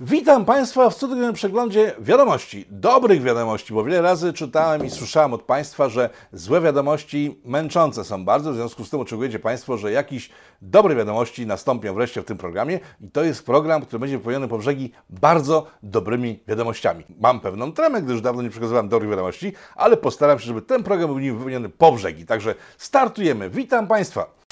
Witam Państwa w cotygodniowym przeglądzie wiadomości, dobrych wiadomości, bo wiele razy czytałem i słyszałem od Państwa, że złe wiadomości męczące są bardzo, w związku z tym oczekujecie Państwo, że jakieś dobre wiadomości nastąpią wreszcie w tym programie i to jest program, który będzie wypełniony po brzegi bardzo dobrymi wiadomościami. Mam pewną tremę, gdyż dawno nie przekazywałem dobrych wiadomości, ale postaram się, żeby ten program był wypełniony po brzegi. Także startujemy. Witam Państwa.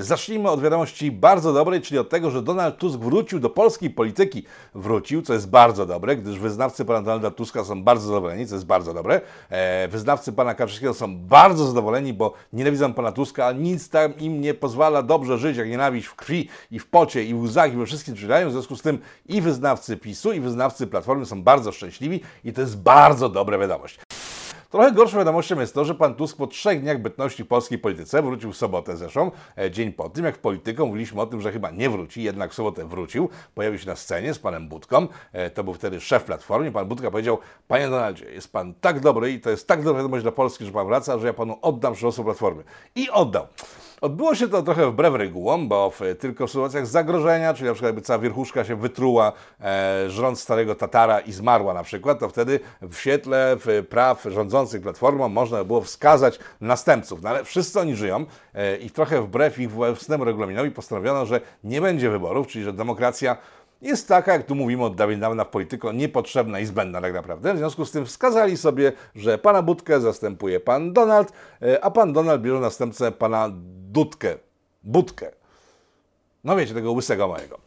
Zacznijmy od wiadomości bardzo dobrej, czyli od tego, że Donald Tusk wrócił do polskiej polityki. Wrócił, co jest bardzo dobre, gdyż wyznawcy pana Donalda Tuska są bardzo zadowoleni, co jest bardzo dobre. E, wyznawcy pana Kaczyńskiego są bardzo zadowoleni, bo nienawidzą pana Tuska, a nic tam im nie pozwala dobrze żyć, jak nienawiść w krwi i w pocie i w łzach i we wszystkim czytają. W związku z tym i wyznawcy PiSu, i wyznawcy Platformy są bardzo szczęśliwi i to jest bardzo dobra wiadomość. Trochę gorszą wiadomością jest to, że pan Tusk po trzech dniach bytności w polskiej polityce wrócił w sobotę zresztą, e, dzień po tym, jak w polityką mówiliśmy o tym, że chyba nie wróci, jednak w sobotę wrócił, pojawił się na scenie z panem Budką, e, to był wtedy szef Platformy, pan Budka powiedział, panie Donaldzie, jest pan tak dobry i to jest tak dobra wiadomość dla Polski, że pan wraca, że ja panu oddam przywództwo Platformy. I oddał. Odbyło się to trochę wbrew regułom, bo w, tylko w sytuacjach zagrożenia, czyli na przykład jakby cała wierchuszka się wytruła, e, żrąc starego Tatara i zmarła na przykład, to wtedy w świetle w praw rządzących Platformą można było wskazać następców. No ale wszyscy oni żyją e, i trochę wbrew ich własnemu regulaminowi postanowiono, że nie będzie wyborów, czyli że demokracja jest taka, jak tu mówimy od dawna w polityko, niepotrzebna i zbędna tak naprawdę. W związku z tym wskazali sobie, że pana Budkę zastępuje pan Donald, e, a pan Donald bierze następcę pana Dudkę, Budkę. No wiecie, tego łysego mojego.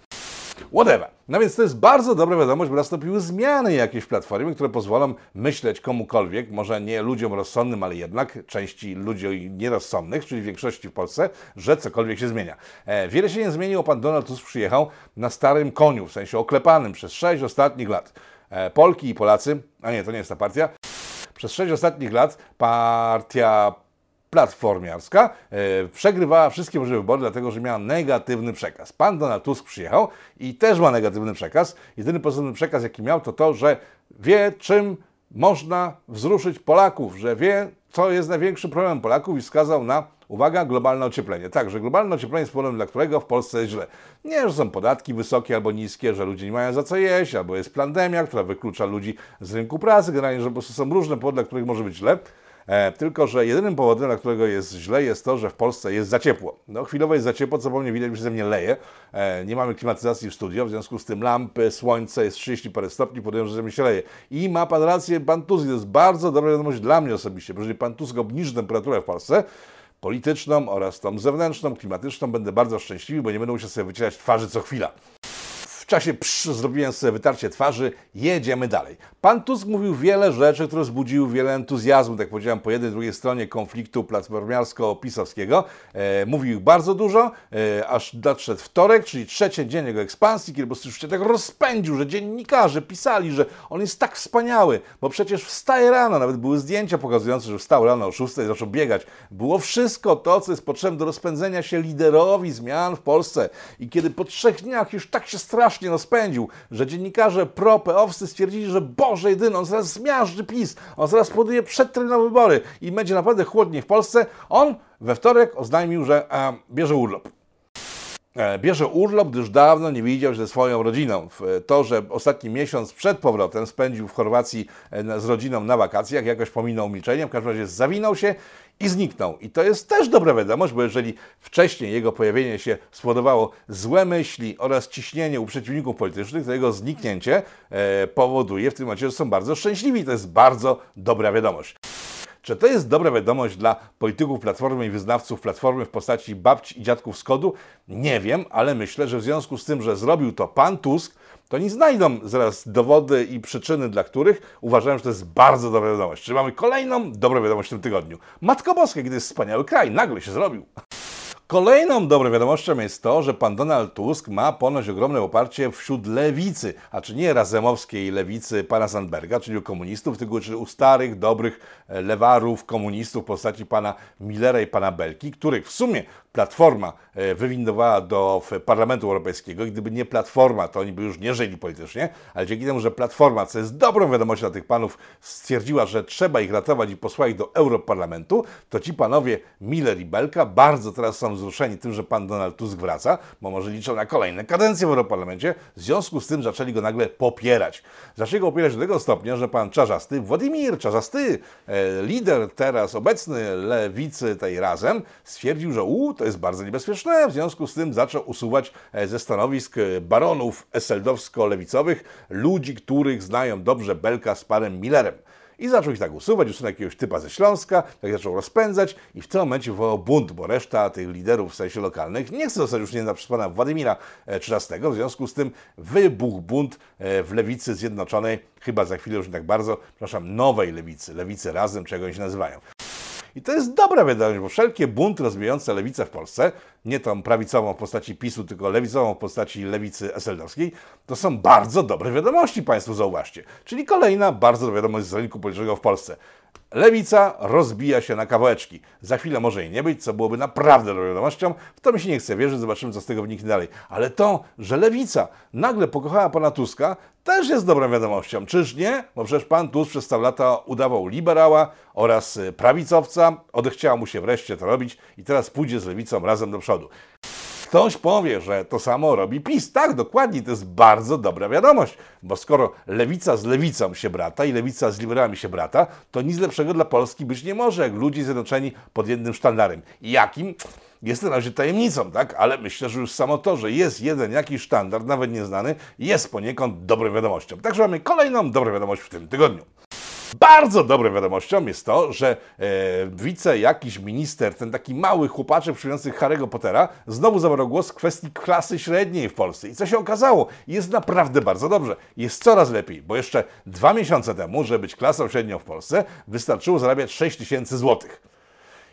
Whatever. No więc to jest bardzo dobra wiadomość, bo nastąpiły zmiany jakieś w platformie, które pozwolą myśleć komukolwiek, może nie ludziom rozsądnym, ale jednak części ludzi nierozsądnych, czyli większości w Polsce, że cokolwiek się zmienia. E, wiele się nie zmieniło. Pan Donald Tusk przyjechał na starym koniu, w sensie oklepanym przez sześć ostatnich lat. E, Polki i Polacy, a nie, to nie jest ta partia, przez sześć ostatnich lat partia platformiarska e, przegrywała wszystkie możliwe wybory, dlatego że miała negatywny przekaz. Pan Donald Tusk przyjechał i też ma negatywny przekaz. Jedyny pozytywny przekaz, jaki miał, to to, że wie, czym można wzruszyć Polaków, że wie, co jest największym problemem Polaków i wskazał na, uwaga, globalne ocieplenie. Tak, że globalne ocieplenie jest problemem, dla którego w Polsce jest źle. Nie, że są podatki wysokie albo niskie, że ludzie nie mają za co jeść, albo jest pandemia, która wyklucza ludzi z rynku pracy, generalnie, że po prostu są różne powody, dla których może być źle. E, tylko, że jedynym powodem, dla którego jest źle, jest to, że w Polsce jest za ciepło. No, chwilowo jest za ciepło, co po mnie widać, że ze mnie leje. E, nie mamy klimatyzacji w studio, w związku z tym lampy, słońce, jest 30 parę stopni, podejrzewam, że ze mnie się leje. I ma pan rację, pan Tusk, to jest bardzo dobra wiadomość dla mnie osobiście, bo jeżeli pan Tusk obniży temperaturę w Polsce, polityczną oraz tą zewnętrzną, klimatyczną, będę bardzo szczęśliwy, bo nie będę musiał sobie wycierać twarzy co chwila czasie psz, zrobiłem sobie wytarcie twarzy, jedziemy dalej. Pan Tusk mówił wiele rzeczy, które wzbudziły wiele entuzjazmu, tak powiedziałem, po jednej, drugiej stronie konfliktu platformiarsko-pisowskiego. E, mówił bardzo dużo, e, aż nadszedł wtorek, czyli trzeci dzień jego ekspansji, kiedy po prostu się tak rozpędził, że dziennikarze pisali, że on jest tak wspaniały, bo przecież wstaje rano, nawet były zdjęcia pokazujące, że wstał rano o 6 i zaczął biegać. Było wszystko to, co jest potrzebne do rozpędzenia się liderowi zmian w Polsce. I kiedy po trzech dniach już tak się strasznie strasznie rozpędził, że dziennikarze pro-peowscy stwierdzili, że Boże jedyny, on zaraz zmiażdży PiS, on zaraz poduje przedterminowe wybory i będzie naprawdę chłodniej w Polsce. On we wtorek oznajmił, że e, bierze urlop. E, bierze urlop, gdyż dawno nie widział ze swoją rodziną. To, że ostatni miesiąc przed powrotem spędził w Chorwacji e, z rodziną na wakacjach, jakoś pominął milczeniem, w każdym razie zawinął się i zniknął. I to jest też dobra wiadomość, bo jeżeli wcześniej jego pojawienie się spowodowało złe myśli oraz ciśnienie u przeciwników politycznych, to jego zniknięcie e, powoduje w tym momencie, że są bardzo szczęśliwi. To jest bardzo dobra wiadomość. Czy to jest dobra wiadomość dla polityków Platformy i wyznawców Platformy w postaci babci i dziadków z kodu? Nie wiem, ale myślę, że w związku z tym, że zrobił to pan Tusk, to nie znajdą zaraz dowody i przyczyny, dla których uważają, że to jest bardzo dobra wiadomość. Czy mamy kolejną dobrą wiadomość w tym tygodniu? Matko Boska, kiedy jest wspaniały kraj, nagle się zrobił. Kolejną dobrą wiadomością jest to, że pan Donald Tusk ma ponoć ogromne poparcie wśród lewicy, a czy nie razemowskiej lewicy pana Sandberga, czyli u komunistów, tylko czyli u starych, dobrych e, lewarów, komunistów w postaci pana Millera i pana Belki, których w sumie Platforma e, wywindowała do Parlamentu Europejskiego. Gdyby nie Platforma, to oni by już nie żyli politycznie, ale dzięki temu, że Platforma, co jest dobrą wiadomością dla tych panów, stwierdziła, że trzeba ich ratować i posłać do Europarlamentu, to ci panowie Miller i Belka bardzo teraz są wzruszeni tym, że pan Donald Tusk wraca, bo może liczą na kolejne kadencje w Europarlamencie. W związku z tym zaczęli go nagle popierać. Zaczęli go popierać do tego stopnia, że pan Czarzasty, Władimir Czarzasty, e, lider teraz obecny lewicy tej razem, stwierdził, że u, to jest bardzo niebezpieczne, w związku z tym zaczął usuwać e, ze stanowisk e, baronów eseldowsko-lewicowych ludzi, których znają dobrze Belka z panem Millerem. I zaczął ich tak usuwać, usunął jakiegoś typa ze Śląska, tak zaczął rozpędzać i w tym momencie wywołał bunt, bo reszta tych liderów w sensie lokalnych nie chce zostać nie przez pana Władimira XIII, w związku z tym wybuchł bunt w lewicy zjednoczonej, chyba za chwilę już nie tak bardzo, przepraszam, nowej lewicy, lewicy razem, czego oni się nazywają. I to jest dobra wiadomość, bo wszelkie bunty rozwijające lewicę w Polsce, nie tą prawicową w postaci PiSu, tylko lewicową w postaci lewicy eseldowskiej, to są bardzo dobre wiadomości, Państwo zauważcie. Czyli kolejna bardzo dobra wiadomość z rynku politycznego w Polsce. Lewica rozbija się na kawałeczki. Za chwilę może jej nie być, co byłoby naprawdę dobrą wiadomością. W to mi się nie chce wierzyć, zobaczymy, co z tego wyniknie dalej. Ale to, że Lewica nagle pokochała pana Tuska, też jest dobrą wiadomością. Czyż nie? Bo przecież pan Tusk przez te lata udawał liberała oraz prawicowca. Odechciało mu się wreszcie to robić i teraz pójdzie z Lewicą razem do przodu. Ktoś powie, że to samo robi PiS. Tak, dokładnie, to jest bardzo dobra wiadomość, bo skoro lewica z lewicą się brata i lewica z liberałami się brata, to nic lepszego dla Polski być nie może, jak ludzie zjednoczeni pod jednym sztandarem. Jakim? Jest na razie tajemnicą, tak? Ale myślę, że już samo to, że jest jeden jakiś sztandar, nawet nieznany, jest poniekąd dobrą wiadomością. Także mamy kolejną dobrą wiadomość w tym tygodniu. Bardzo dobrą wiadomością jest to, że e, wice jakiś minister, ten taki mały chłopaczek przyjmujący Harry'ego Pottera, znowu zabrał głos w kwestii klasy średniej w Polsce. I co się okazało? Jest naprawdę bardzo dobrze. Jest coraz lepiej, bo jeszcze dwa miesiące temu, żeby być klasą średnią w Polsce, wystarczyło zarabiać 6 tysięcy złotych.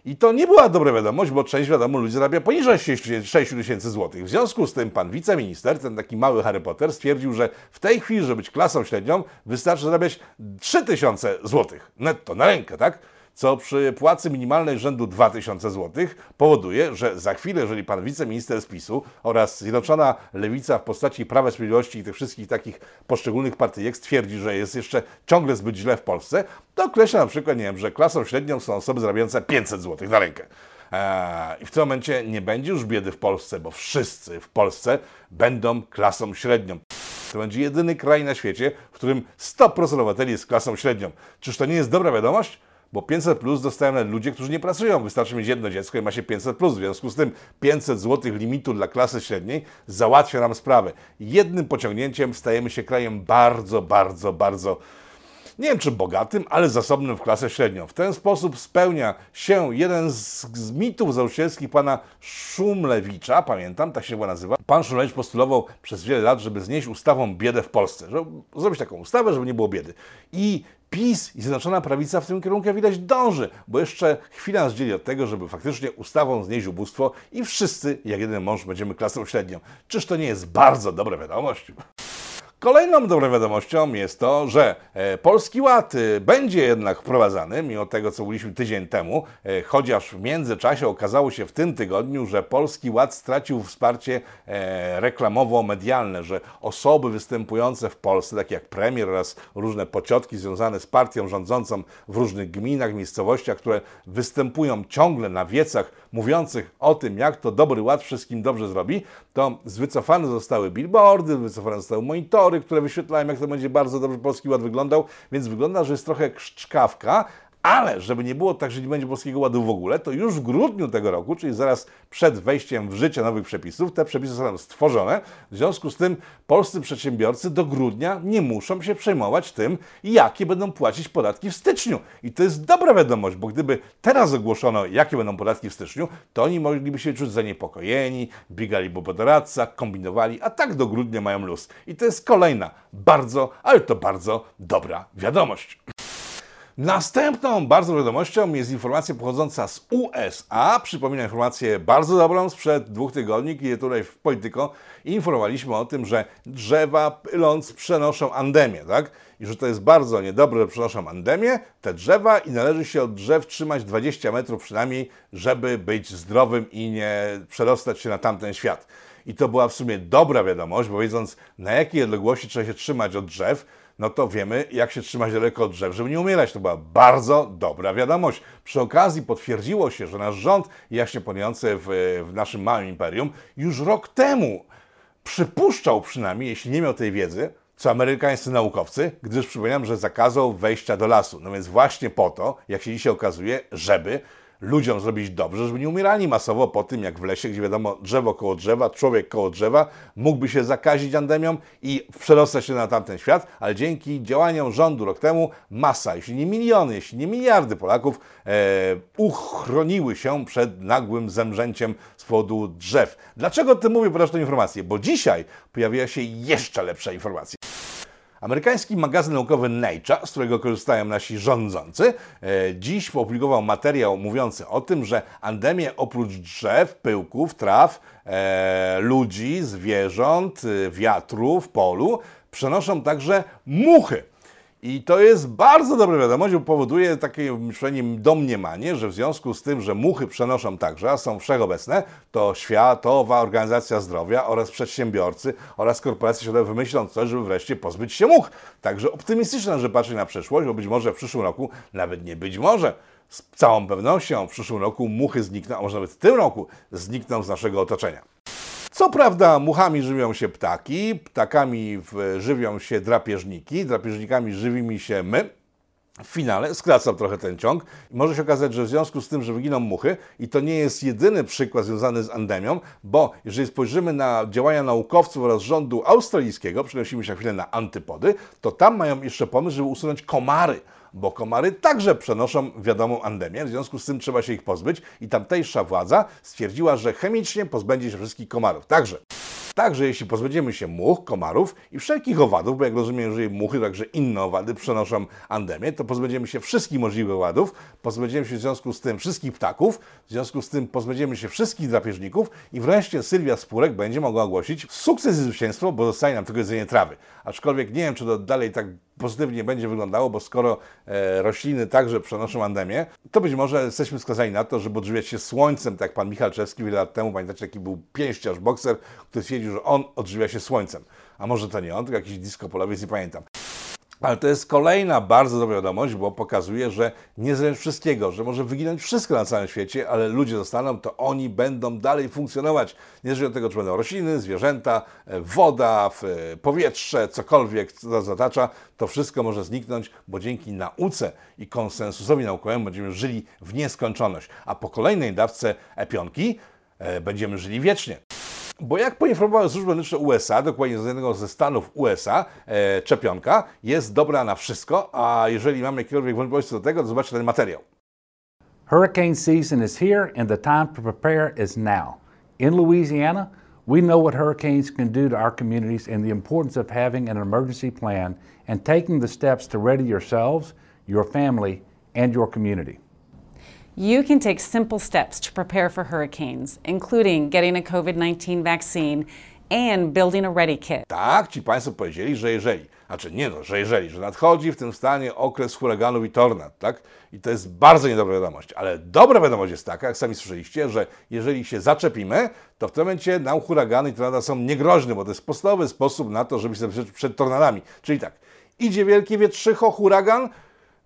I to nie była dobra wiadomość, bo część wiadomo ludzi zarabia poniżej 6 tysięcy złotych. W związku z tym pan wiceminister, ten taki mały Harry Potter, stwierdził, że w tej chwili, żeby być klasą średnią, wystarczy zarabiać 3 tysiące złotych netto na rękę, tak? Co przy płacy minimalnej rzędu 2000 zł powoduje, że za chwilę, jeżeli pan wiceminister z PiSu oraz Zjednoczona Lewica w postaci Prawa Sprawiedliwości i tych wszystkich takich poszczególnych partyjek stwierdzi, że jest jeszcze ciągle zbyt źle w Polsce, to określa na przykład, nie wiem, że klasą średnią są osoby zarabiające 500 zł na rękę. Eee, I w tym momencie nie będzie już biedy w Polsce, bo wszyscy w Polsce będą klasą średnią. To będzie jedyny kraj na świecie, w którym 100% obywateli jest klasą średnią. Czyż to nie jest dobra wiadomość? Bo 500 plus dostają ludzie, którzy nie pracują. Wystarczy mieć jedno dziecko i ma się 500 plus. W związku z tym 500 zł limitu dla klasy średniej załatwia nam sprawę. Jednym pociągnięciem stajemy się krajem bardzo, bardzo, bardzo nie wiem czy bogatym, ale zasobnym w klasę średnią. W ten sposób spełnia się jeden z, z mitów założycielskich pana Szumlewicza, pamiętam, tak się chyba nazywa. Pan Szumlewicz postulował przez wiele lat, żeby znieść ustawą biedę w Polsce, żeby zrobić taką ustawę, żeby nie było biedy. I PiS i Zjednoczona Prawica w tym kierunku, widać, dąży, bo jeszcze chwila nas dzieli od tego, żeby faktycznie ustawą znieść ubóstwo i wszyscy, jak jeden mąż, będziemy klasą średnią. Czyż to nie jest bardzo dobra wiadomość? Kolejną dobrą wiadomością jest to, że e, Polski Ład e, będzie jednak wprowadzany, mimo tego, co mówiliśmy tydzień temu, e, chociaż w międzyczasie okazało się w tym tygodniu, że Polski Ład stracił wsparcie reklamowo-medialne, że osoby występujące w Polsce, takie jak premier oraz różne pociotki związane z partią rządzącą w różnych gminach, miejscowościach, które występują ciągle na wiecach mówiących o tym, jak to dobry ład wszystkim dobrze zrobi, to wycofane zostały billboardy, wycofane zostały monitory, które wyświetlają, jak to będzie bardzo dobrze Polski Ład wyglądał, więc wygląda, że jest trochę czkawka, ale żeby nie było tak, że nie będzie Polskiego Ładu w ogóle, to już w grudniu tego roku, czyli zaraz przed wejściem w życie nowych przepisów, te przepisy zostaną stworzone. W związku z tym polscy przedsiębiorcy do grudnia nie muszą się przejmować tym, jakie będą płacić podatki w styczniu. I to jest dobra wiadomość, bo gdyby teraz ogłoszono, jakie będą podatki w styczniu, to oni mogliby się czuć zaniepokojeni, biegaliby po doradcach, kombinowali, a tak do grudnia mają luz. I to jest kolejna bardzo, ale to bardzo dobra wiadomość. Następną bardzo wiadomością jest informacja pochodząca z USA. Przypominam informację bardzo dobrą sprzed dwóch tygodni, kiedy tutaj w Polityko informowaliśmy o tym, że drzewa pyląc przenoszą andemię, tak? I że to jest bardzo niedobre, że przenoszą andemię, te drzewa i należy się od drzew trzymać 20 metrów przynajmniej, żeby być zdrowym i nie przerostać się na tamten świat. I to była w sumie dobra wiadomość, bo wiedząc na jakiej odległości trzeba się trzymać od drzew, no to wiemy, jak się trzymać daleko od drzew, żeby nie umierać. To była bardzo dobra wiadomość. Przy okazji potwierdziło się, że nasz rząd, jaśnie panujący w, w naszym małym imperium, już rok temu przypuszczał przynajmniej, jeśli nie miał tej wiedzy, co amerykańscy naukowcy, gdyż przypominam, że zakazał wejścia do lasu. No więc właśnie po to, jak się dzisiaj okazuje, żeby ludziom zrobić dobrze, żeby nie umierali masowo po tym, jak w lesie, gdzie wiadomo, drzewo koło drzewa, człowiek koło drzewa, mógłby się zakazić andemią i przedostać się na tamten świat, ale dzięki działaniom rządu rok temu masa, jeśli nie miliony, jeśli nie miliardy Polaków e, uchroniły się przed nagłym zemrzęciem z powodu drzew. Dlaczego o tym mówię? Podasz tę informację, bo dzisiaj pojawiła się jeszcze lepsza informacja. Amerykański magazyn naukowy Nature, z którego korzystają nasi rządzący, e, dziś opublikował materiał mówiący o tym, że andemię oprócz drzew, pyłków, traw, e, ludzi, zwierząt, e, wiatru w polu przenoszą także muchy. I to jest bardzo dobra wiadomość, bo powoduje takie przynajmniej domniemanie, że w związku z tym, że muchy przenoszą także, a są wszechobecne, to Światowa Organizacja Zdrowia oraz przedsiębiorcy oraz korporacje światowe wymyślą coś, żeby wreszcie pozbyć się much. Także optymistyczne, że patrzy na przyszłość, bo być może w przyszłym roku, nawet nie być może, z całą pewnością w przyszłym roku muchy znikną, a może nawet w tym roku znikną z naszego otoczenia. Co prawda muchami żywią się ptaki, ptakami żywią się drapieżniki, drapieżnikami żywimy się my. W finale skracam trochę ten ciąg może się okazać, że w związku z tym, że wyginą muchy, i to nie jest jedyny przykład związany z endemią, bo jeżeli spojrzymy na działania naukowców oraz rządu australijskiego, przenosimy się chwilę na antypody, to tam mają jeszcze pomysł, żeby usunąć komary bo komary także przenoszą wiadomą endemię, w związku z tym trzeba się ich pozbyć i tamtejsza władza stwierdziła, że chemicznie pozbędzie się wszystkich komarów. Także Także jeśli pozbędziemy się much, komarów i wszelkich owadów, bo jak rozumiem, że muchy, także inne owady przenoszą andemię, to pozbędziemy się wszystkich możliwych owadów, pozbędziemy się w związku z tym wszystkich ptaków, w związku z tym pozbędziemy się wszystkich drapieżników i wreszcie Sylwia Spurek będzie mogła ogłosić sukces i zwycięstwo, bo zostaje nam tylko jedzenie trawy. Aczkolwiek nie wiem, czy to dalej tak pozytywnie będzie wyglądało, bo skoro e, rośliny także przenoszą andemię, to być może jesteśmy skazani na to, żeby odżywiać się słońcem, tak jak pan Michał Czewski wiele lat temu, pamiętacie, taki był pięściarz, bokser, który stwierdził, że on odżywia się słońcem. A może to nie on, tylko jakiś disco polowiec, nie pamiętam. Ale to jest kolejna bardzo dobra wiadomość, bo pokazuje, że nie zależy wszystkiego, że może wyginąć wszystko na całym świecie, ale ludzie zostaną, to oni będą dalej funkcjonować. Niezależnie od tego, czy będą rośliny, zwierzęta, e, woda, e, powietrze, cokolwiek, co nas zatacza, to wszystko może zniknąć, bo dzięki nauce i konsensusowi naukowemu będziemy żyli w nieskończoność. A po kolejnej dawce epionki e, będziemy żyli wiecznie. Bo jak poinformowały służby medyczne USA, dokładnie z jednego ze stanów USA, e, czepionka jest dobra na wszystko, a jeżeli mamy jakiekolwiek wątpliwości do tego, to zobaczcie ten materiał. Hurricane season is here and the time to prepare is now. In Louisiana, we know what hurricanes can do to our communities and the importance of having an emergency plan and taking the steps to ready yourselves, your family, and your community. You can take simple steps to prepare for hurricanes, including getting a COVID 19 vaccine and building a ready kit. Tak, ci Państwo powiedzieli, że jeżeli, znaczy nie no, że jeżeli, że nadchodzi w tym stanie okres huraganów i tornad, tak? I to jest bardzo niedobra wiadomość, ale dobra wiadomość jest taka, jak sami słyszeliście, że jeżeli się zaczepimy, to w tym momencie nam huragany i tornada są niegroźne, bo to jest podstawowy sposób na to, żeby się zabezpieczyć przed tornadami. Czyli tak, idzie wielkie wietrzycho, huragan,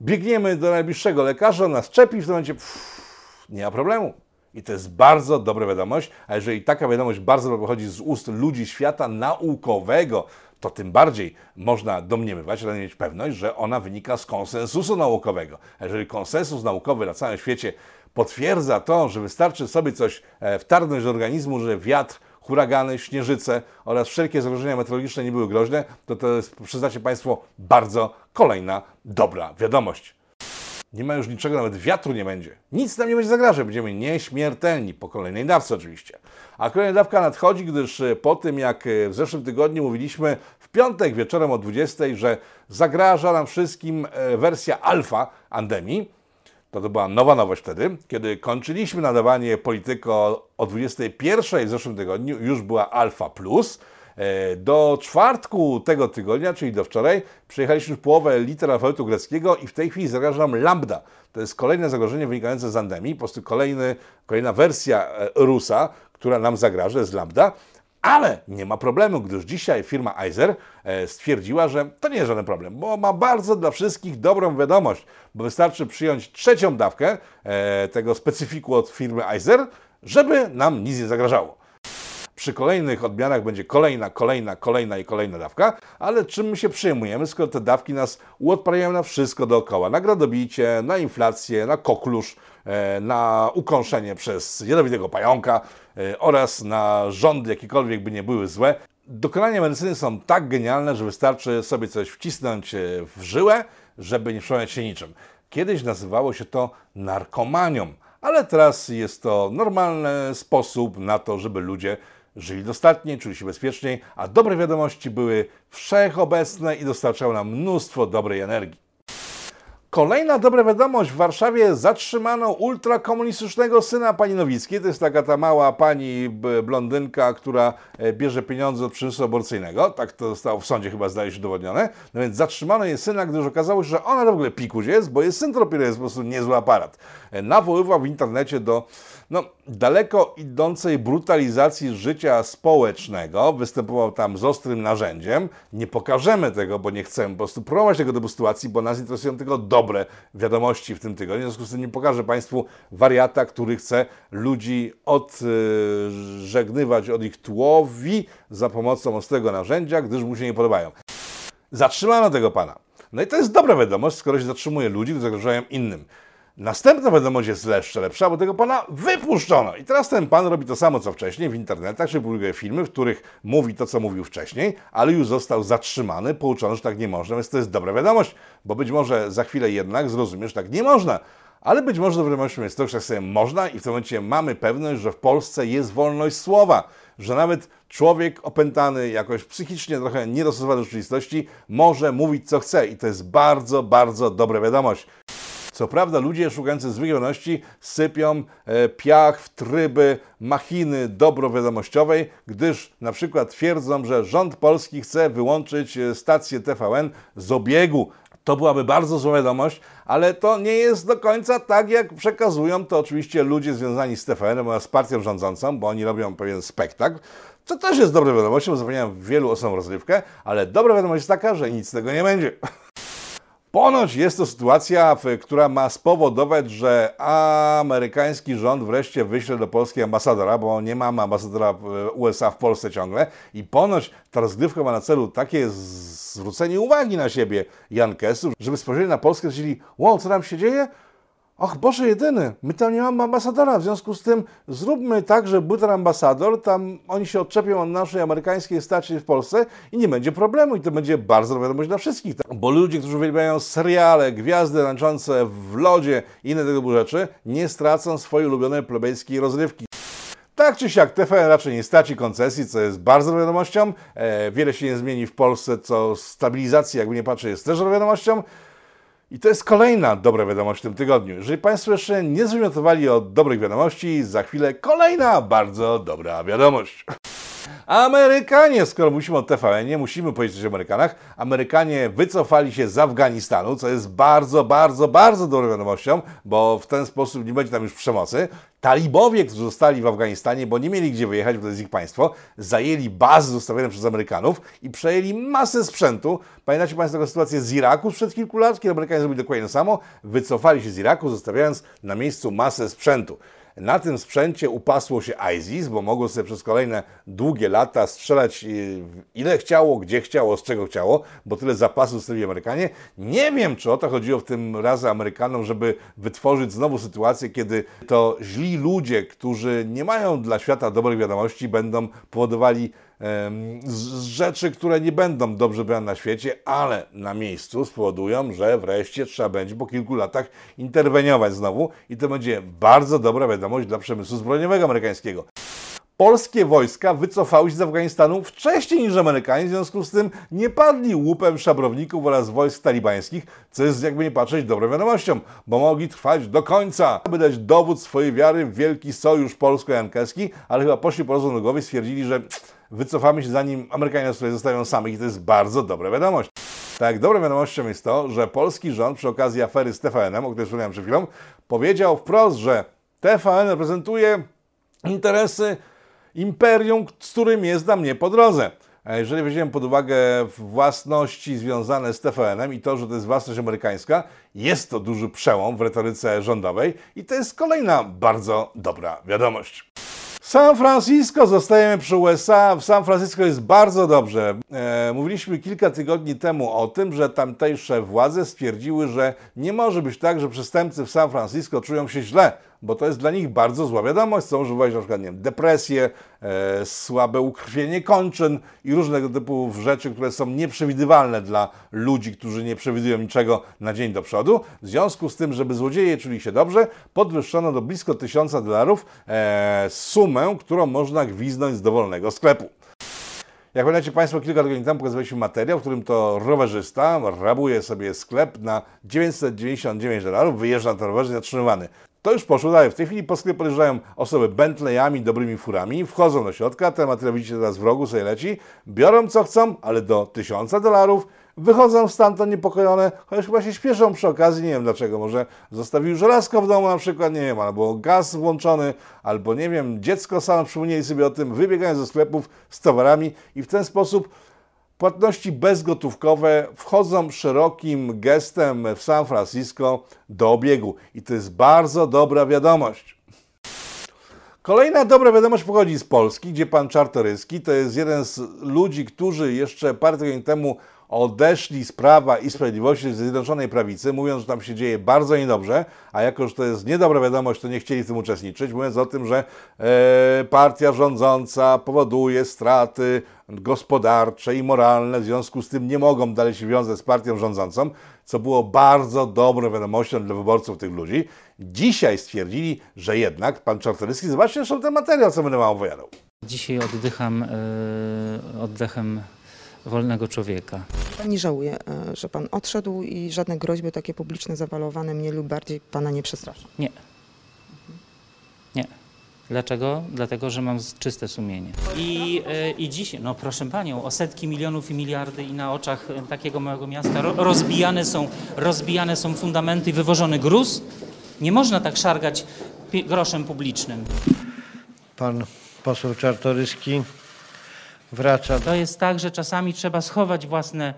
biegniemy do najbliższego lekarza, on nas czepi, w tym momencie pff, nie ma problemu. I to jest bardzo dobra wiadomość, a jeżeli taka wiadomość bardzo pochodzi z ust ludzi świata naukowego, to tym bardziej można domniemywać, ale mieć pewność, że ona wynika z konsensusu naukowego. A jeżeli konsensus naukowy na całym świecie potwierdza to, że wystarczy sobie coś e, wtargnąć do organizmu, że wiatr huragany, śnieżyce oraz wszelkie zagrożenia meteorologiczne nie były groźne, to to jest, przyznacie Państwo, bardzo kolejna dobra wiadomość. Nie ma już niczego, nawet wiatru nie będzie. Nic nam nie będzie zagrażać, będziemy nieśmiertelni, po kolejnej dawce oczywiście. A kolejna dawka nadchodzi, gdyż e, po tym jak e, w zeszłym tygodniu mówiliśmy w piątek wieczorem o 20, że zagraża nam wszystkim e, wersja alfa Andemii, to to była nowa nowość wtedy, kiedy kończyliśmy nadawanie Polityko o 21 w zeszłym tygodniu, już była Alfa Plus. E, Do czwartku tego tygodnia, czyli do wczoraj, przejechaliśmy połowę liter alfabetu greckiego i w tej chwili zagraża nam lambda. To jest kolejne zagrożenie wynikające z andemii, po prostu kolejny, kolejna wersja e, Rusa, która nam zagraża, jest lambda. Ale nie ma problemu, gdyż dzisiaj firma Eiser e, stwierdziła, że to nie jest żaden problem, bo ma bardzo dla wszystkich dobrą wiadomość, bo wystarczy przyjąć trzecią dawkę e, tego specyfiku od firmy Eiser, żeby nam nic nie zagrażało. Przy kolejnych odmianach będzie kolejna, kolejna, kolejna i kolejna dawka, ale czym my się przyjmujemy, skoro te dawki nas uodprawiają na wszystko dookoła, na gradobicie, na inflację, na koklusz, na ukąszenie przez jadowitego pająka e, oraz na rządy, jakiekolwiek by nie były złe. Dokonania medycyny są tak genialne, że wystarczy sobie coś wcisnąć e, w żyłę, żeby nie przejmować się niczym. Kiedyś nazywało się to narkomanią, ale teraz jest to normalny sposób na to, żeby ludzie żyli dostatnie, czuli się bezpieczniej, a dobre wiadomości były wszechobecne i dostarczały nam mnóstwo dobrej energii. Kolejna dobra wiadomość. W Warszawie zatrzymano ultrakomunistycznego syna pani Nowickiej. To jest taka ta mała pani blondynka, która e, bierze pieniądze od przemysłu aborcyjnego. Tak to zostało w sądzie chyba zdaje się udowodnione. No więc zatrzymano jej syna, gdyż okazało się, że ona w ogóle pikuś jest, bo jej syn to dopiero jest po prostu niezły aparat. E, Nawoływał w internecie do no, daleko idącej brutalizacji życia społecznego. Występował tam z ostrym narzędziem. Nie pokażemy tego, bo nie chcemy po prostu promować tego typu sytuacji, bo nas interesują tylko dobre wiadomości w tym tygodniu. W związku z tym nie pokażę Państwu wariata, który chce ludzi odżegnywać od ich tłowi za pomocą ostrego narzędzia, gdyż mu się nie podobają. Zatrzymano tego pana. No i to jest dobra wiadomość, skoro się zatrzymuje ludzi, którzy zagrażają innym. Następna wiadomość jest jeszcze lepsza, bo tego pana wypuszczono. I teraz ten pan robi to samo co wcześniej w internetach, czy publikuje filmy, w których mówi to, co mówił wcześniej, ale już został zatrzymany, pouczony, że tak nie można, więc to jest dobra wiadomość, bo być może za chwilę jednak zrozumie, że tak nie można. Ale być może dobrą wiadomością jest to, że sobie można i w tym momencie mamy pewność, że w Polsce jest wolność słowa, że nawet człowiek opętany jakoś psychicznie trochę niedostosowany do rzeczywistości może mówić co chce i to jest bardzo, bardzo dobra wiadomość. Co prawda ludzie szukający wiadomości sypią e, piach w tryby machiny dobrowiadomościowej, gdyż na przykład twierdzą, że rząd polski chce wyłączyć e, stację TVN z obiegu. To byłaby bardzo zła wiadomość, ale to nie jest do końca tak, jak przekazują to oczywiście ludzie związani z TVN oraz partią rządzącą, bo oni robią pewien spektakl. Co też jest dobrą wiadomością, bo zapewniają wielu osobom rozrywkę, ale dobra wiadomość jest taka, że nic z tego nie będzie. Ponoć jest to sytuacja, która ma spowodować, że amerykański rząd wreszcie wyśle do Polski ambasadora, bo nie mamy ambasadora w USA w Polsce ciągle. I ponoć ta rozgrywka ma na celu takie zwrócenie uwagi na siebie Jankesów, żeby spojrzeli na Polskę i powiedzieli, wow, co tam się dzieje? Och Boże jedyny, my tam nie mamy ambasadora, w związku z tym zróbmy tak, że był ten ambasador, tam oni się odczepią od naszej amerykańskiej stacji w Polsce i nie będzie problemu i to będzie bardzo wiadomość dla wszystkich. tak? Bo ludzie, którzy uwielbiają seriale, gwiazdy tańczące w lodzie i inne tego typu rzeczy, nie stracą swojej ulubionej plebejskiej rozrywki. Tak czy siak, TVN raczej nie straci koncesji, co jest bardzo wiadomością. E, wiele się nie zmieni w Polsce, co stabilizacji, jakby nie patrzeć, jest też wiadomością. I to jest kolejna dobra wiadomość w tym tygodniu. Jeżeli Państwo jeszcze nie zwymiotowali o dobrych wiadomości, za chwilę kolejna bardzo dobra wiadomość. Amerykanie, skoro mówimy o TVN-ie, musimy powiedzieć o Amerykanach. Amerykanie wycofali się z Afganistanu, co jest bardzo, bardzo, bardzo dobrą wiadomością, bo w ten sposób nie będzie tam już przemocy. Talibowie, którzy zostali w Afganistanie, bo nie mieli gdzie wyjechać, bo to jest ich państwo, zajęli bazy zostawione przez Amerykanów i przejęli masę sprzętu. Pamiętacie Państwo taką sytuację z Iraku sprzed kilku lat, kiedy Amerykanie zrobili dokładnie to samo? Wycofali się z Iraku, zostawiając na miejscu masę sprzętu. Na tym sprzęcie upasło się ISIS, bo mogło sobie przez kolejne długie lata strzelać y, ile chciało, gdzie chciało, z czego chciało, bo tyle zapasów zostawili Amerykanie. Nie wiem, czy o to chodziło w tym razie Amerykanom, żeby wytworzyć znowu sytuację, kiedy to źli ludzie, którzy nie mają dla świata dobrych wiadomości, będą powodowali z, rzeczy, które nie będą dobrze brane na świecie, ale na miejscu spowodują, że wreszcie trzeba będzie po kilku latach interweniować znowu i to będzie bardzo dobra wiadomość dla przemysłu zbrojeniowego amerykańskiego. Polskie wojska wycofały się z Afganistanu wcześniej niż Amerykanie, w związku z tym nie padli łupem szabrowników oraz wojsk talibańskich, co jest jakby nie patrzeć dobrą wiadomością, bo mogli trwać do końca, aby dać dowód swojej wiary w wielki sojusz polsko-jankerski, ale chyba poszli po rozum do głowy i stwierdzili, że wycofamy się zanim Amerykanie nas tutaj zostawią samych i to jest bardzo dobra wiadomość. Tak, dobrą wiadomością jest to, że polski rząd przy okazji afery z TVN-em, o której wspomniałem przed chwilą, powiedział wprost, że TVN reprezentuje interesy imperium, z którym jest nam nie po drodze. Jeżeli weźmiemy pod uwagę własności związane z TVN-em i to, że to jest własność amerykańska, jest to duży przełom w retoryce rządowej i to jest kolejna bardzo dobra wiadomość. San Francisco, zostajemy przy USA. W San Francisco jest bardzo dobrze. E, mówiliśmy kilka tygodni temu o tym, że tamtejsze władze stwierdziły, że nie może być tak, że przestępcy w San Francisco czują się źle, bo to jest dla nich bardzo zła wiadomość. Chcą używać na przykład nie wiem, depresję, e, słabe ukrwienie kończyn i różnego typu rzeczy, które są nieprzewidywalne dla ludzi, którzy nie przewidują niczego na dzień do przodu. W związku z tym, żeby złodzieje czuli się dobrze, podwyższono do blisko 1000 dolarów e, sumę, którą można gwiznąć z dowolnego sklepu. Jak pamiętacie Państwo, kilka tygodni temu pokazywaliśmy materiał, w którym to rowerzysta rabuje sobie sklep na 999 dolarów, wyjeżdża na rowerze zatrzymywany. To już poszło dalej. W tej chwili po sklepie podjeżdżają osoby Bentleyami, dobrymi furami, wchodzą do środka, ten materiał widzicie teraz w rogu, sobie leci, biorą co chcą, ale do 1000 dolarów, wychodzą stamtąd niepokojone, chociaż chyba się śpieszą przy okazji, nie wiem dlaczego, może zostawił żelazko w domu na przykład, nie wiem, albo gaz włączony, albo nie wiem, dziecko samo przypomnieli sobie o tym, wybiegają ze sklepów z towarami i w ten sposób Płatności bezgotówkowe wchodzą szerokim gestem w San Francisco do obiegu i to jest bardzo dobra wiadomość. Kolejna dobra wiadomość pochodzi z Polski, gdzie pan Czartoryski to jest jeden z ludzi, którzy jeszcze parę tygodni temu odeszli z Prawa i Sprawiedliwości, z Zjednoczonej Prawicy, mówiąc, że tam się dzieje bardzo niedobrze, a jako, że to jest niedobra wiadomość, to nie chcieli w tym uczestniczyć, mówiąc o tym, że e, partia rządząca powoduje straty gospodarcze i moralne, w związku z tym nie mogą dalej się wiązać z partią rządzącą, co było bardzo dobrą wiadomością dla wyborców tych ludzi. Dzisiaj stwierdzili, że jednak pan Czartoryski, zobaczcie zresztą ten materiał, co będę wam opowiadał. Dzisiaj oddycham e, oddechem wolnego człowieka. Nie żałuję, e, że pan odszedł i żadne groźby takie publiczne zawalowane mnie lub bardziej pana nie przestraszą. Nie. Nie. Dlaczego? Dlatego, że mam czyste sumienie. I, e, I dzisiaj, no proszę panią, o setki milionów i miliardy i na oczach e, takiego małego miasta ro, rozbijane, są, rozbijane są fundamenty i wywożony gruz. Nie można tak szargać groszem publicznym. Pan poseł Czartoryski wraca To jest tak, że czasami trzeba schować własne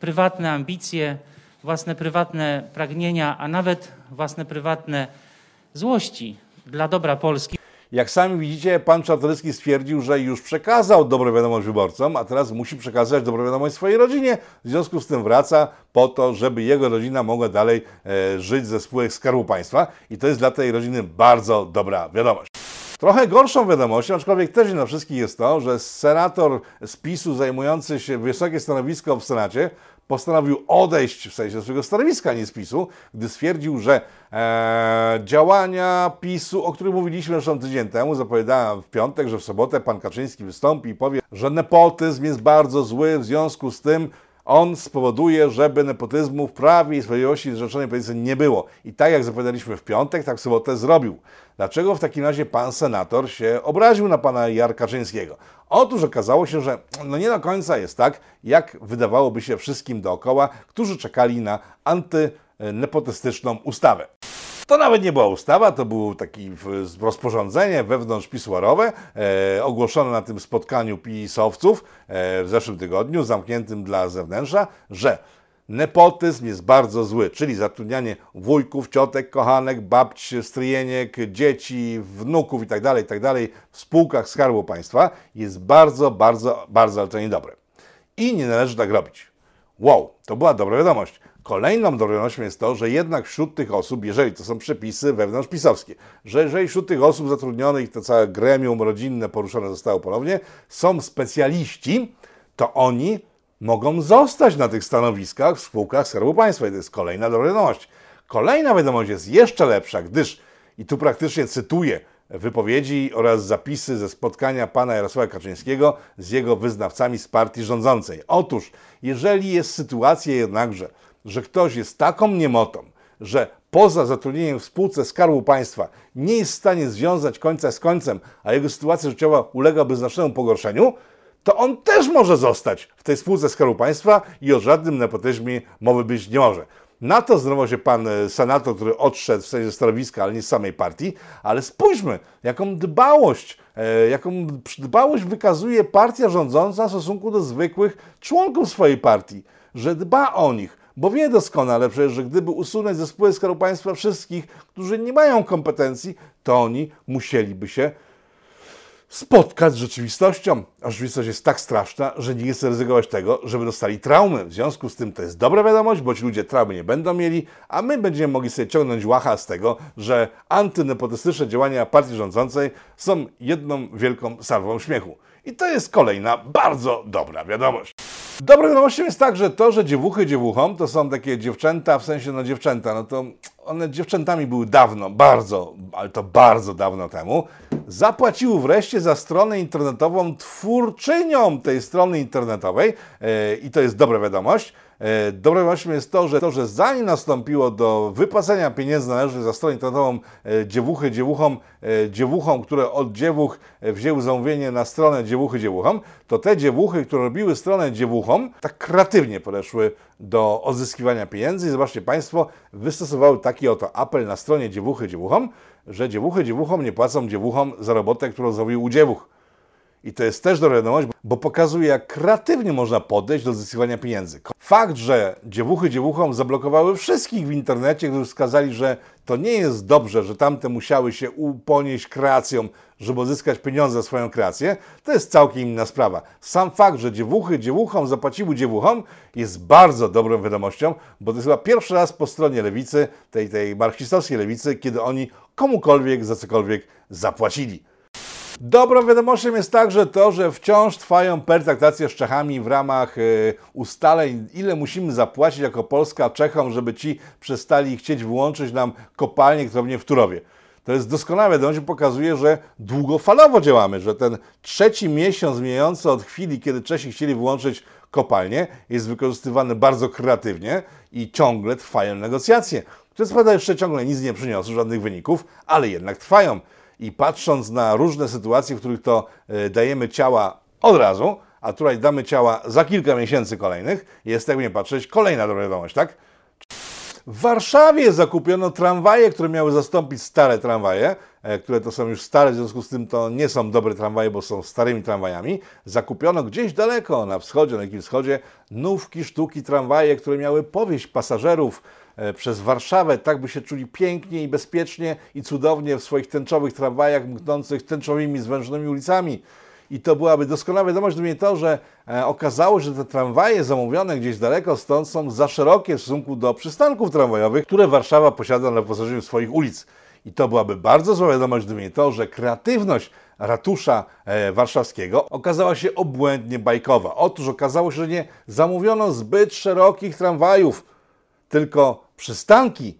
prywatne ambicje, własne prywatne pragnienia, a nawet własne prywatne złości dla dobra Polski. Jak sami widzicie, pan Czartoryski stwierdził, że już przekazał dobrą wiadomość wyborcom, a teraz musi przekazać dobrą wiadomość swojej rodzinie. W związku z tym wraca po to, żeby jego rodzina mogła dalej e, żyć ze spółek Skarbu Państwa i to jest dla tej rodziny bardzo dobra wiadomość. Trochę gorszą wiadomością, aczkolwiek też nie na wszystkich jest to, że senator z PiSu zajmujący się wysokie stanowisko w Senacie postanowił odejść w sensie swojego stanowiska, nie z PiSu, gdy stwierdził, że e, działania PiSu, o których mówiliśmy zresztą tydzień temu, zapowiadałem w piątek, że w sobotę pan Kaczyński wystąpi i powie, że nepotyzm jest bardzo zły, w związku z tym on spowoduje, żeby nepotyzmu w Prawie i Sprawiedliwości Zrzeszonej Polityce nie było. I tak jak zapowiadaliśmy w piątek, tak w sobotę zrobił. Dlaczego w takim razie pan senator się obraził na pana Jar Kaczyńskiego? Otóż okazało się, że no nie do końca jest tak, jak wydawałoby się wszystkim dookoła, którzy czekali na antynepotystyczną ustawę. To nawet nie była ustawa, to było takie rozporządzenie wewnątrzpisłarowe e, ogłoszone na tym spotkaniu pisowców e, w zeszłym tygodniu, zamkniętym dla zewnętrza, że nepotyzm jest bardzo zły, czyli zatrudnianie wujków, ciotek, kochanek, babci, stryjeniek, dzieci, wnuków itd., itd. w spółkach Skarbu Państwa jest bardzo, bardzo, bardzo, ale to niedobre. I nie należy tak robić. Wow, to była dobra wiadomość. Kolejną dobrą wiadomością jest to, że jednak wśród tych osób, jeżeli to są przepisy wewnątrzpisowskie, że jeżeli wśród tych osób zatrudnionych, to całe gremium rodzinne poruszone zostało ponownie, są specjaliści, to oni mogą zostać na tych stanowiskach w spółkach Skarbu Państwa. I to jest kolejna dobra wiadomość. Kolejna wiadomość jest jeszcze lepsza, gdyż, i tu praktycznie cytuję wypowiedzi oraz zapisy ze spotkania pana Jarosława Kaczyńskiego z jego wyznawcami z partii rządzącej. Otóż, jeżeli jest sytuacja jednakże, że ktoś jest taką niemotą, że poza zatrudnieniem w spółce Skarbu Państwa nie jest w stanie związać końca z końcem, a jego sytuacja życiowa ulegałaby znacznemu pogorszeniu, to on też może zostać w tej spółce Skarbu Państwa i o żadnym nepotyzmie mowy być nie może. Na to zdrowo się pan e, senator, który odszedł w sensie stanowiska, ale nie z samej partii, ale spójrzmy, jaką dbałość, e, jaką dbałość wykazuje partia rządząca w stosunku do zwykłych członków swojej partii, że dba o nich, bo wie doskonale przecież, że gdyby usunąć ze spółek Skarbu Państwa wszystkich, którzy nie mają kompetencji, to oni musieliby się spotkać z rzeczywistością. A rzeczywistość jest tak straszna, że nie chce ryzykować tego, żeby dostali traumy. W związku z tym to jest dobra wiadomość, bo ci ludzie traumy nie będą mieli, a my będziemy mogli sobie ciągnąć łacha z tego, że antynepotystyczne działania partii rządzącej są jedną wielką salwą śmiechu. I to jest kolejna bardzo dobra wiadomość. Dobrą wiadomością jest także to, że dziewuchy dziewuchom to są takie dziewczęta, w sensie no dziewczęta, no to one dziewczętami były dawno, bardzo, ale to bardzo dawno temu, zapłaciły wreszcie za stronę internetową twórczyniom tej strony internetowej e, i to jest dobra wiadomość. E, Dobrą wiadomością jest to, że to, że zanim nastąpiło do wypłacenia pieniędzy należnych za stronę internetową e, dziewuchy dziewuchom, e, dziewuchom, które od dziewuch wzięły zamówienie na stronę dziewuchy dziewuchom, to te dziewuchy, które robiły stronę dziewuchom, tak kreatywnie podeszły do odzyskiwania pieniędzy i zobaczcie Państwo, wystosowały taki oto apel na stronie dziewuchy dziewuchom, że dziewuchy dziewuchom nie płacą dziewuchom za robotę, którą zrobił u dziewuch. I to jest też dobra wiadomość, bo pokazuje, jak kreatywnie można podejść do odzyskiwania pieniędzy. Fakt, że dziewuchy dziewuchom zablokowały wszystkich w internecie, którzy wskazali, że to nie jest dobrze, że tamte musiały się uponieść kreacją, żeby odzyskać pieniądze za swoją kreację, to jest całkiem inna sprawa. Sam fakt, że dziewuchy dziewuchom zapłaciły dziewuchom jest bardzo dobrą wiadomością, bo to jest chyba pierwszy raz po stronie lewicy, tej, tej marksistowskiej lewicy, kiedy oni komukolwiek za cokolwiek zapłacili. Dobrą wiadomością jest także to, że wciąż trwają pertraktacje z Czechami w ramach y, ustaleń, ile musimy zapłacić jako Polska Czechom, żeby ci przestali chcieć wyłączyć nam kopalnię, którą w Turowie. To jest doskonała wiadomość, pokazuje, że długofalowo działamy, że ten trzeci miesiąc mijający od chwili, kiedy Czesi chcieli wyłączyć kopalnię, jest wykorzystywany bardzo kreatywnie i ciągle trwają negocjacje, które co prawda jeszcze ciągle nic nie przyniosły, żadnych wyników, ale jednak trwają. I patrząc na różne sytuacje, w których to y, dajemy ciała od razu, a tutaj damy ciała za kilka miesięcy kolejnych, jest jakby nie patrzeć kolejna dobra wiadomość, tak? W Warszawie zakupiono tramwaje, które miały zastąpić stare tramwaje, e, które to są już stare, w związku z tym to nie są dobre tramwaje, bo są starymi tramwajami. Zakupiono gdzieś daleko, na wschodzie, na jakim wschodzie, nówki, sztuki tramwaje, które miały powieść pasażerów e, przez Warszawę, tak by się czuli pięknie i bezpiecznie i cudownie w swoich tęczowych tramwajach, mknących tęczowymi, zwężonymi ulicami. I to byłaby doskonała wiadomość dla mnie to, że e, okazało się, że te tramwaje zamówione gdzieś daleko stąd są za szerokie w stosunku do przystanków tramwajowych, które Warszawa posiada na wyposażeniu swoich ulic. I to byłaby bardzo zła wiadomość dla mnie to, że kreatywność ratusza e, warszawskiego okazała się obłędnie bajkowa. Otóż okazało się, że nie zamówiono zbyt szerokich tramwajów, tylko przystanki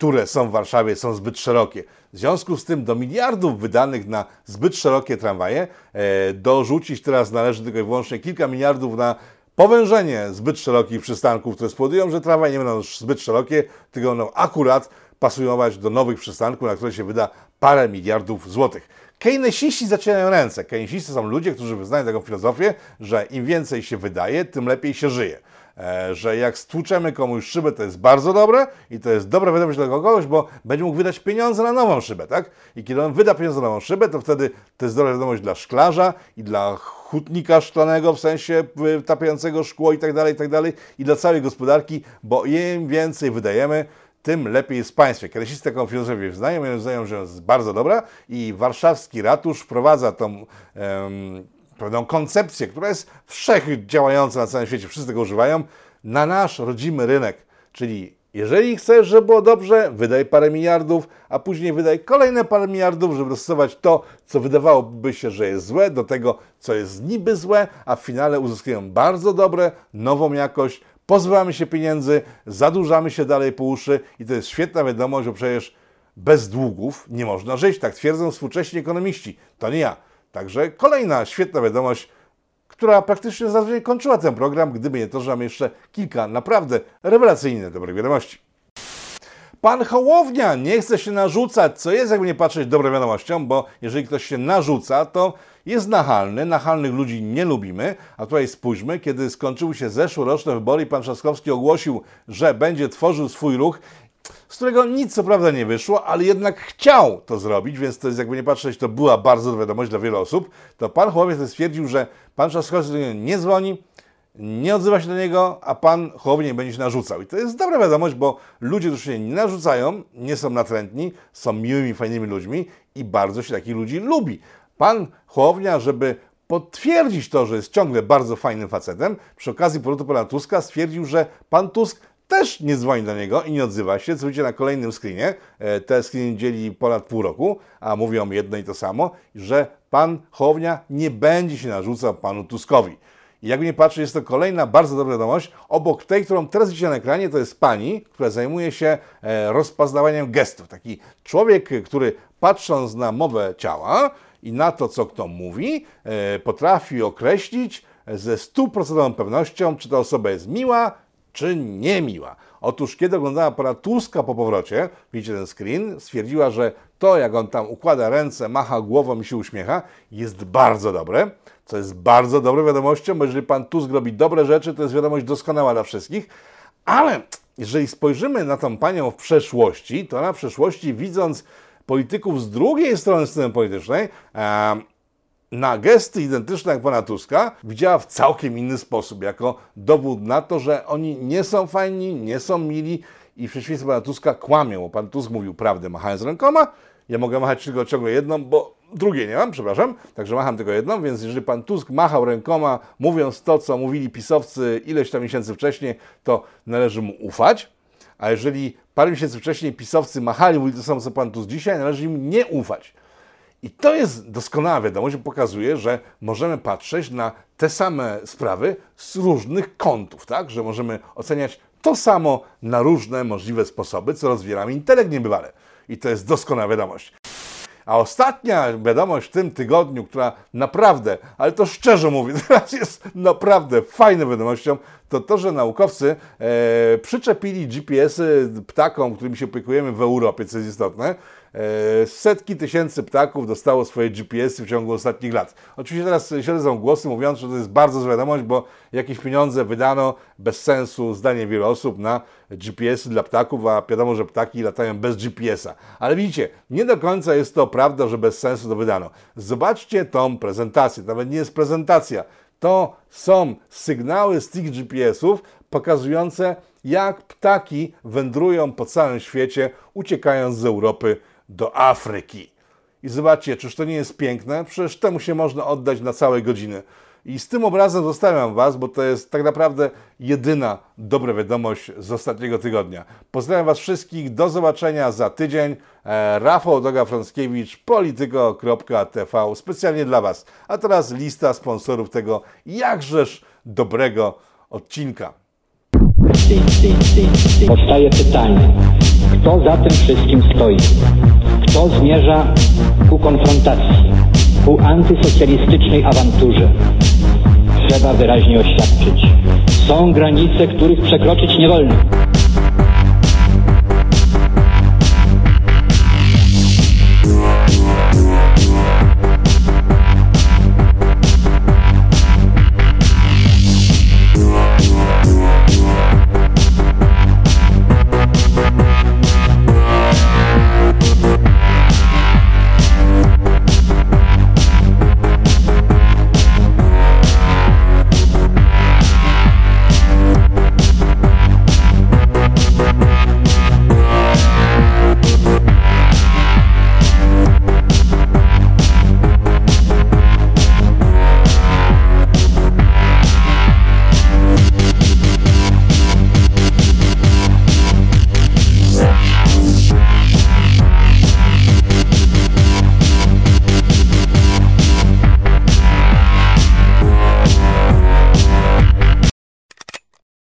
które są w Warszawie, są zbyt szerokie. W związku z tym do miliardów wydanych na zbyt szerokie tramwaje e, dorzucić teraz należy tylko i wyłącznie kilka miliardów na powężenie zbyt szerokich przystanków, które spowodują, że tramwaje nie będą już zbyt szerokie, tylko będą akurat pasujować do nowych przystanków, na które się wyda parę miliardów złotych. Keynesiści zacierają ręce. Keynesiści są ludzie, którzy wyznają taką filozofię, że im więcej się wydaje, tym lepiej się żyje. E, że jak stłuczemy komuś szybę, to jest bardzo dobre i to jest dobra wiadomość dla kogoś, bo będzie mógł wydać pieniądze na nową szybę, tak? I kiedy on wyda pieniądze na nową szybę, to wtedy to jest dobra wiadomość dla szklarza i dla hutnika szklanego, w sensie tapiającego szkło i tak dalej, i tak dalej, i dla całej gospodarki, bo im więcej wydajemy, tym lepiej jest państwie. Kresisty taką filozofię wyznają, i uznają, że jest bardzo dobra i warszawski ratusz wprowadza tą em, pewną koncepcję, która jest wszechdziałająca na całym świecie, wszyscy tego używają, na nasz rodzimy rynek. Czyli jeżeli chcesz, żeby było dobrze, wydaj parę miliardów, a później wydaj kolejne parę miliardów, żeby dostosować to, co wydawałoby się, że jest złe, do tego, co jest niby złe, a w finale uzyskują bardzo dobre, nową jakość, pozbywamy się pieniędzy, zadłużamy się dalej po uszy i to jest świetna wiadomość, bo przecież bez długów nie można żyć, tak twierdzą współcześni ekonomiści. To nie ja. Także kolejna świetna wiadomość, która praktycznie zazwyczaj kończyła ten program, gdyby nie to, że mamy jeszcze kilka naprawdę rewelacyjnych dobrych wiadomości. Pan Hołownia nie chce się narzucać, co jest, jakby nie patrzeć, dobrą wiadomością, bo jeżeli ktoś się narzuca, to jest nachalny. Nachalnych ludzi nie lubimy. A tutaj spójrzmy, kiedy skończyły się zeszłoroczne wybory i pan Trzaskowski ogłosił, że będzie tworzył swój ruch, z którego nic co prawda nie wyszło, ale jednak chciał to zrobić, więc to jest jakby nie patrzeć, to była bardzo wiadomość dla wielu osób, to pan Hołownia stwierdził, że pan Trzaskowski do niego nie dzwoni, nie odzywa się do niego, a pan Hołownia będzie się narzucał. I to jest dobra wiadomość, bo ludzie, którzy się nie narzucają, nie są natrętni, są miłymi, fajnymi ludźmi i bardzo się takich ludzi lubi. Pan Hołownia, żeby potwierdzić to, że jest ciągle bardzo fajnym facetem, przy okazji powrotu pana Tuska stwierdził, że pan Tusk też nie dzwoni do niego i nie odzywa się, co widzicie na kolejnym screenie. E, te screeny dzieli ponad pół roku, a mówią jedno i to samo, że pan Hołownia nie będzie się narzucał panu Tuskowi. I jakby nie patrzeć, jest to kolejna bardzo dobra wiadomość. Obok tej, którą teraz widzicie na ekranie, to jest pani, która zajmuje się e, rozpoznawaniem gestów. Taki człowiek, który patrząc na mowę ciała i na to, co kto mówi, e, potrafi określić ze stuprocentową pewnością, czy ta osoba jest miła, czy niemiła. Otóż kiedy oglądała pana Tuska po powrocie, widzicie ten screen, stwierdziła, że to jak on tam układa ręce, macha głową i się uśmiecha, jest bardzo dobre, co jest bardzo dobrą wiadomością, bo jeżeli pan Tusk robi dobre rzeczy, to jest wiadomość doskonała dla wszystkich, ale jeżeli spojrzymy na tą panią w przeszłości, to na przeszłości widząc polityków z drugiej strony sceny politycznej, na gesty identyczne jak pana Tuska widziała w całkiem inny sposób, jako dowód na to, że oni nie są fajni, nie są mili i w przeciwieństwie pana Tuska kłamią, bo pan Tusk mówił prawdę machając rękoma, ja mogę machać tylko ciągle jedną, bo drugiej nie mam, przepraszam, także macham tylko jedną, więc jeżeli pan Tusk machał rękoma, mówiąc to, co mówili pisowcy ileś tam miesięcy wcześniej, to należy mu ufać, a jeżeli parę miesięcy wcześniej pisowcy machali, mówili to samo, co pan Tusk dzisiaj, należy im nie ufać. I to jest doskonała wiadomość, bo pokazuje, że możemy patrzeć na te same sprawy z różnych kątów, tak? Że możemy oceniać to samo na różne możliwe sposoby, co rozwieramy intelekt niebywale. I to jest doskonała wiadomość. A ostatnia wiadomość w tym tygodniu, która naprawdę, ale to szczerze mówię, teraz jest naprawdę fajną wiadomością, to to, że naukowcy e, przyczepili GPS-y ptakom, którymi się opiekujemy w Europie, co jest istotne. E, setki tysięcy ptaków dostało swoje GPS-y w ciągu ostatnich lat. Oczywiście teraz śledzą głosy mówiąc, że to jest bardzo zła wiadomość, bo jakieś pieniądze wydano bez sensu, zdanie wielu osób, na GPS-y dla ptaków, a wiadomo, że ptaki latają bez GPS-a. Ale widzicie, nie do końca jest to prawda, że bez sensu to wydano. Zobaczcie tą prezentację, nawet nie jest prezentacja, to są sygnały z tych GPS-ów pokazujące, jak ptaki wędrują po całym świecie, uciekając z Europy do Afryki. I zobaczcie, czyż to nie jest piękne? Przecież temu się można oddać na całe godziny. I z tym obrazem zostawiam Was, bo to jest tak naprawdę jedyna dobra wiadomość z ostatniego tygodnia. Pozdrawiam Was wszystkich, do zobaczenia za tydzień. E, Rafał Doga-Frąckiewicz, polityko.tv, specjalnie dla Was. A teraz lista sponsorów tego jakżeż dobrego odcinka. Powstaje pytanie, kto za tym wszystkim stoi? Kto zmierza ku konfrontacji, ku antysocjalistycznej awanturze? Trzeba wyraźnie oświadczyć. Są granice, których przekroczyć nie wolno.